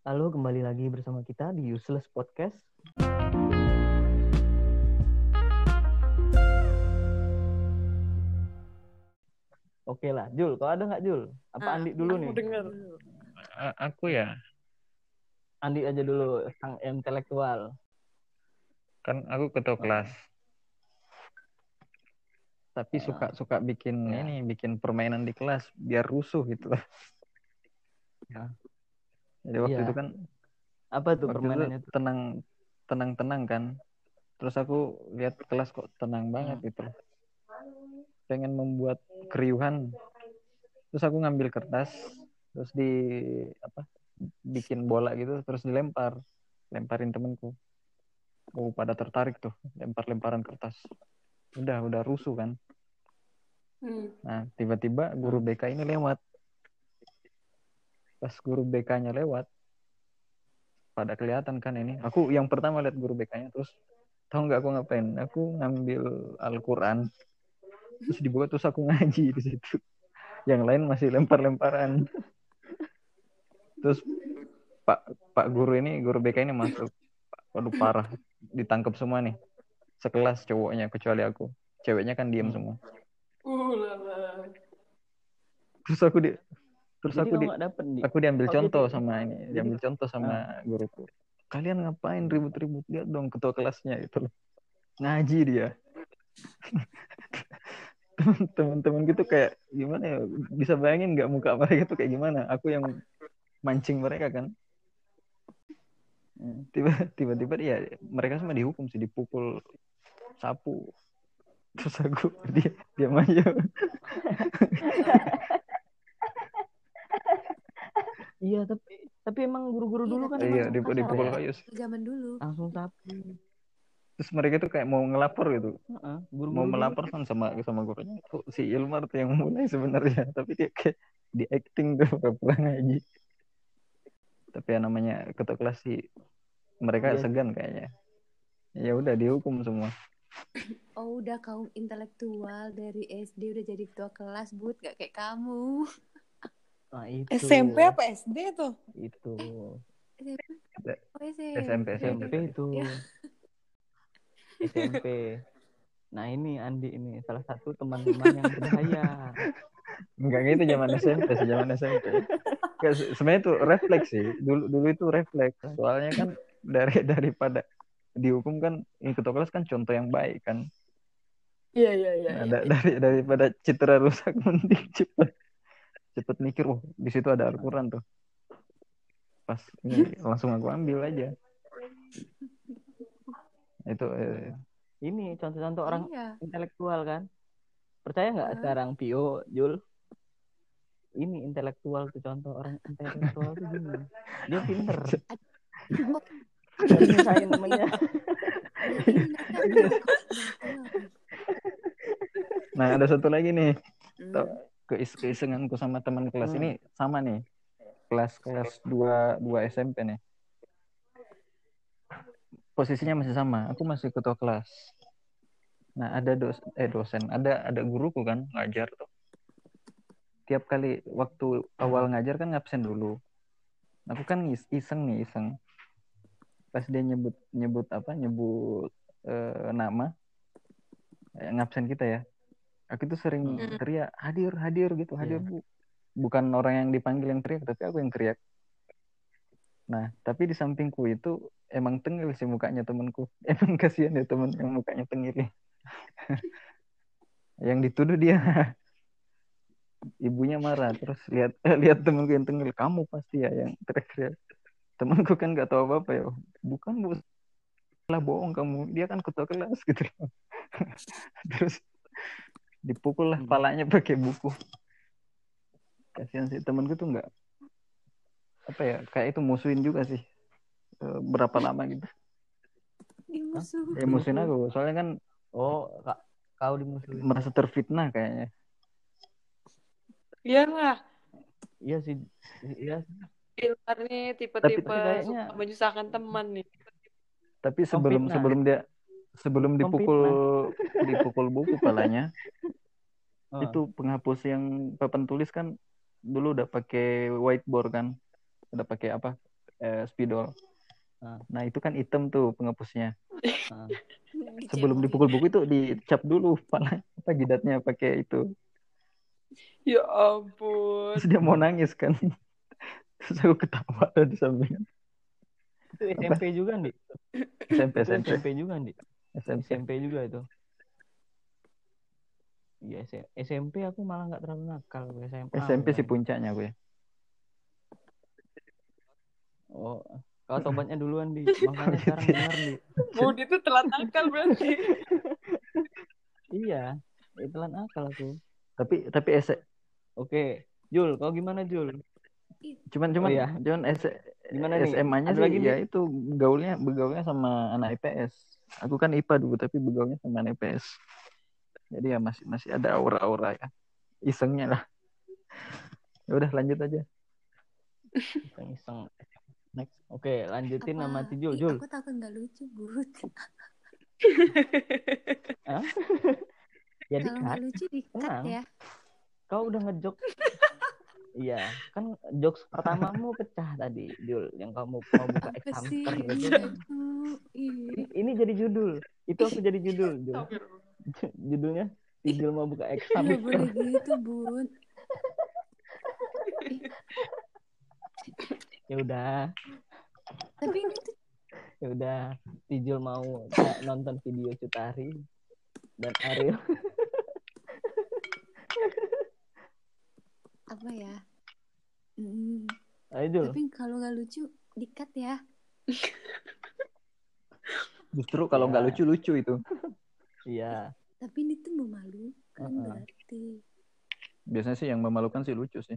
Halo, kembali lagi bersama kita di Useless Podcast. Oke lah, Jul, kau ada nggak Jul? Apa Ah, Andi dulu aku nih? denger. A- aku ya Andi aja dulu, sang intelektual. kan aku ketua kelas tapi Ah. suka suka bikin Ya. ini bikin permainan di kelas biar rusuh gitu Ya. Jadi waktu Iya. itu kan Apa tuh itu permainannya tuh? tenang tenang tenang kan terus aku lihat kelas kok tenang banget Hmm. gitu pengen membuat keriuhan terus aku ngambil kertas terus di apa bikin bola gitu terus dilempar lemparin temenku oh pada tertarik tuh lempar-lemparan kertas udah udah rusuh kan Hmm. nah tiba-tiba guru BK ini lewat pas guru BK-nya lewat pada kelihatan kan ini. Aku yang pertama lihat guru BK-nya terus tahu nggak aku ngapain? Aku ngambil Al-Quran. Terus dibuka terus aku ngaji di situ. Yang lain masih lempar-lemparan. Terus pak pak guru ini guru BK ini masuk. Waduh parah. Ditangkap semua nih. Sekelas cowoknya kecuali aku. Ceweknya kan diam Hmm. semua. Uh, lala. terus aku di terus Jadi aku di dapet aku diambil Oh, contoh gitu. sama ini Jadi- diambil contoh sama guruku. Kalian ngapain ribut-ribut? Lihat dong ketua kelasnya itu loh. Ngaji dia. Teman-teman gitu kayak gimana ya? Bisa bayangin nggak muka mereka tuh kayak gimana? Aku yang mancing mereka kan. Tiba tiba-tiba ya mereka semua dihukum sih dipukul sapu. Terus aku dia diam aja Iya, tapi tapi emang guru-guru Iya, dulu kan tapi iya dipukul, kasar dipukul ya. kayu sih. zaman dulu Langsung sapu. terus mereka tuh kayak mau ngelapor gitu Heeh, guru-guru mau dulu melapor kan sama sama gurunya kok si Ilmar tuh yang mulai sebenarnya tapi dia kayak di acting tuh pura-pura ngaji tapi ya namanya ketua kelas sih mereka Iya. segan kayaknya ya udah dihukum semua oh udah kaum intelektual dari SD udah jadi ketua kelas but gak kayak kamu Nah, itu. SMP apa SD tuh? Itu. oh, SMP. SMP SMP itu. Ya. SMP. Nah, ini Andi ini salah satu teman-teman yang berbahaya. enggak gitu zaman SMP sih zaman SMP sebenarnya itu refleks sih dulu dulu itu refleks soalnya kan dari daripada dihukum kan ini ketua kelas kan contoh yang baik kan Iya iya iya. Nah, da- dari daripada citra rusak mending cepet cepet mikir oh di situ ada Al-Quran tuh pas ini langsung aku ambil aja itu eh, Ini contoh-contoh orang iya intelektual kan. Percaya nggak Hah? sekarang Pio, Jul? Ini intelektual tuh contoh orang intelektual tuh gini. Dia pinter. Ini nah ada satu lagi nih Hmm. Keis keisenganku sama teman kelas Hmm. ini sama nih. Kelas kelas 2 2 SMP nih. Posisinya masih sama aku masih ketua kelas. Nah ada dos eh dosen ada ada guruku kan ngajar tuh. Tiap kali waktu awal ngajar kan ngabsen dulu. Aku kan is- iseng nih iseng. Pas dia nyebut nyebut apa nyebut eh, nama eh, ngabsen kita ya aku tuh sering Hmm. teriak hadir hadir gitu hadir Iya. bu. Bukan orang yang dipanggil yang teriak tapi aku yang teriak. Nah tapi di sampingku itu emang tengil sih mukanya temanku. Emang kasihan ya temen yang mukanya tengil yang dituduh dia. Ibunya marah terus lihat lihat temanku yang tengil. Kamu pasti ya yang teriak-teriak. Temanku kan nggak tahu apa apa ya. Bukan bu. Lah bohong kamu. Dia kan ketua kelas gitu. Terus dipukul lah Hmm. palanya pakai buku kasihan sih temanku tuh nggak apa ya kayak itu musuhin juga sih Eh, berapa lama gitu Ih, musuh ya musuhin aku soalnya kan Oh, kak, kau dimusuhin. merasa terfitnah kayaknya Iya lah. Iya sih. Iya. sih. Ilmar nih tipe-tipe Tapi kayaknya- suka menyusahkan teman nih. tapi sebelum sebelum dia sebelum dipukul dipukul buku palanya Oh. itu penghapus yang papan tulis kan dulu udah pakai whiteboard kan udah pakai apa eh, spidol. Ah. Nah itu kan hitam tuh pengepusnya. Ah. Sebelum dipukul buku itu dicap dulu pala apa jidatnya pakai itu. Ya ampun. Terus dia mau nangis kan. Terus aku ketawa di samping. Itu SMP juga, Di. SMP SMP SMP juga, Di. SMP. SMP juga itu. Iya, SMP aku malah nggak terlalu nakal. SMA. SMP sih puncaknya gue. Oh, kau tobatnya duluan, Di. Makanya sekarang benar, Di. Bud itu telat nakal berarti. Iya, itulah nakal aku. Tapi tapi S Oke, Jul, kau gimana, Jul? cuman cuman Oh, iya. cuman S Gimana nih? SMA-nya sih lagi, ya itu gaulnya begaulnya sama anak IPS. Aku kan IPA dulu tapi begaulnya sama anak IPS. Jadi ya masih masih ada aura-aura ya. Isengnya lah. Ya udah lanjut aja. Iseng-iseng. Next. Oke, lanjutin Apa? nama Tijul. Jul. Aku takut nggak lucu, Bud. Hah? ya Kalau lucu dikat ya. Kau udah ngejok. Iya, kan jokes pertamamu pecah tadi, Jul. Yang kamu mau buka sih? hamster gitu. Aku, ih. Ini jadi judul. Itu aku jadi judul, Jul. Judulnya Tijul mau buka Nggak hamster. boleh gitu, Bun. Ya udah, Tapi ini tuh ya udah. Tijul mau kayak nonton video Cutari dan Ariel. apa ya? Hmm, Tapi kalau nggak lucu dikat ya. Justru kalau nggak Ya. lucu-lucu itu. Iya. Tapi ini tuh memalukan Heeh. berarti. Biasanya sih yang memalukan sih lucu sih.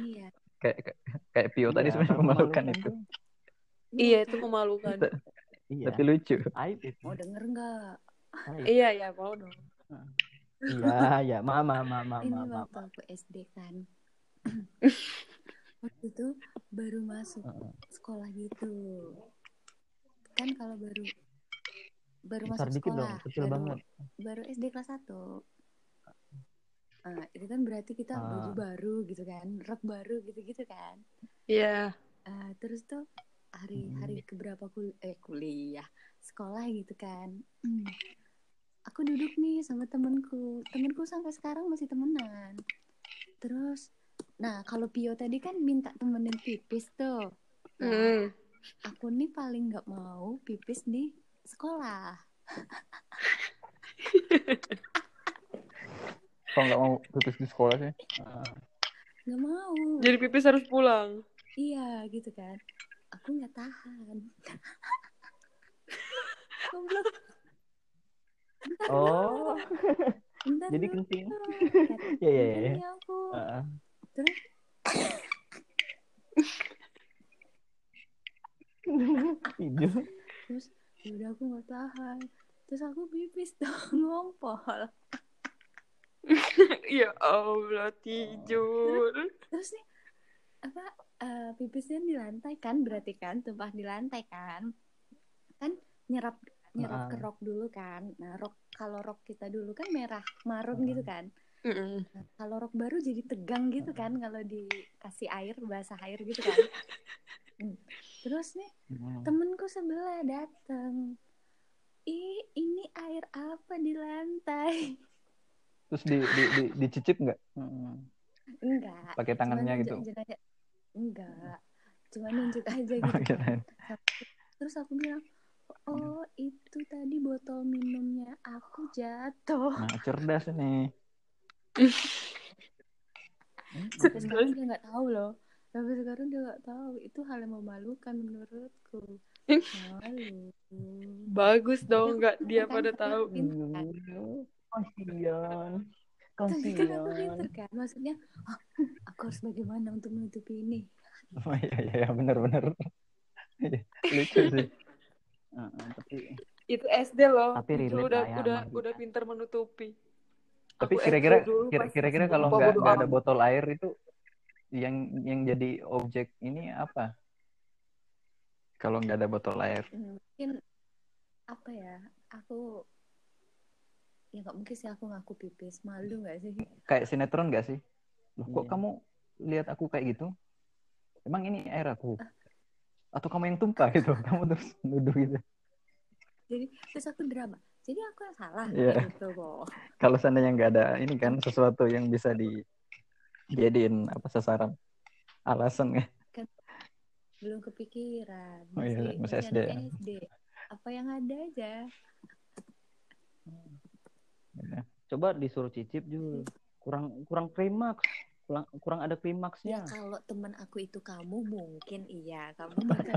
Iya. Kayak kayak, kayak Pio tadi Iya, sebenarnya memalukan memalukan itu. Iya itu memalukan. Iya. Tapi lucu. Aib itu. Mau denger nggak? Iya ya mau dong. Iya, ya, mama, mama, Ini mama. waktu aku SD kan. waktu itu baru masuk Heeh. sekolah gitu. Kan kalau baru baru Besar masuk dikit sekolah, dong, kecil baru, banget. baru SD kelas 1. Nah, itu kan berarti kita Ah. baju baru gitu kan, rok baru gitu-gitu kan. Iya. Ah, terus tuh hari Hmm. hari keberapa kul eh kuliah sekolah gitu kan. Hmm. Aku duduk nih sama temenku, temenku sampai sekarang masih temenan. Terus, nah kalau Pio tadi kan minta temenin pipis tuh. Nah, Hmm. aku nih paling nggak mau pipis di sekolah. Kalau nggak mau pipis di sekolah sih. Heeh. Nggak mau. Jadi pipis harus pulang. Iya gitu kan. Aku nggak tahan. Goblok. Oh, Bentar jadi kencing. Ya, ya, ya. ini aku. Heeh. Terus Tidur. terus ya udah aku nggak tahan. Terus aku pipis dong ngompol. Ya Allah Tijul. Terus nih apa eh, pipisnya di lantai kan berarti kan tumpah di lantai kan. Kan nyerap nyerap ke Ah. rok dulu kan. Nah, rok kalau rok kita dulu kan merah marun Ah. gitu kan. Mm-mm. Nah, kalau rok baru jadi tegang gitu kan kalau dikasih air basah air gitu kan. Terus nih Hmm. temenku sebelah dateng. Ih, ini air apa di lantai? Terus di di, di dicicip nggak? Hmm. Enggak. Pakai tangannya gitu. nunjuk- nunjuk aja. Enggak. Cuma nunjuk aja gitu. Terus aku bilang, oh itu tadi botol minumnya aku jatuh. Nah, cerdas ini. Sampai sekarang dia nggak tahu loh. Sampai sekarang dia nggak tahu. Itu hal yang memalukan menurutku. Bagus dong nggak dia Kan pada tahu. Kasihan. Tapi kan kan. Maksudnya, "Ah, aku harus bagaimana untuk menutupi ini? Oh iya iya iya, benar-benar. Iya, Lucu sih. Heeh, tapi Itu SD loh. Tapi Itu relate udah ya udah udah pintar menutupi. Tapi kira-kira kira-kira kalau nggak ada botol air itu yang yang jadi objek ini apa? Kalau nggak ada botol air. Hmm, Mungkin apa ya? Aku ya nggak mungkin sih aku ngaku pipis. Malu nggak sih? Kayak sinetron nggak sih? Loh, kok Iya. kamu lihat aku kayak gitu? emang ini air aku atau kamu yang tumpah gitu kamu terus nuduh gitu jadi terus aku drama jadi aku yang salah Iya. gitu loh kalau seandainya nggak ada ini kan sesuatu yang bisa dijadiin apa sasaran alasan ya belum kepikiran Oh iya, masih SD ya. SD apa yang ada aja Udah. Coba disuruh cicip Jul. Kurang kurang klimaks. Kurang kurang ada ya klimaksnya. kalau teman aku itu kamu mungkin iya kamu makan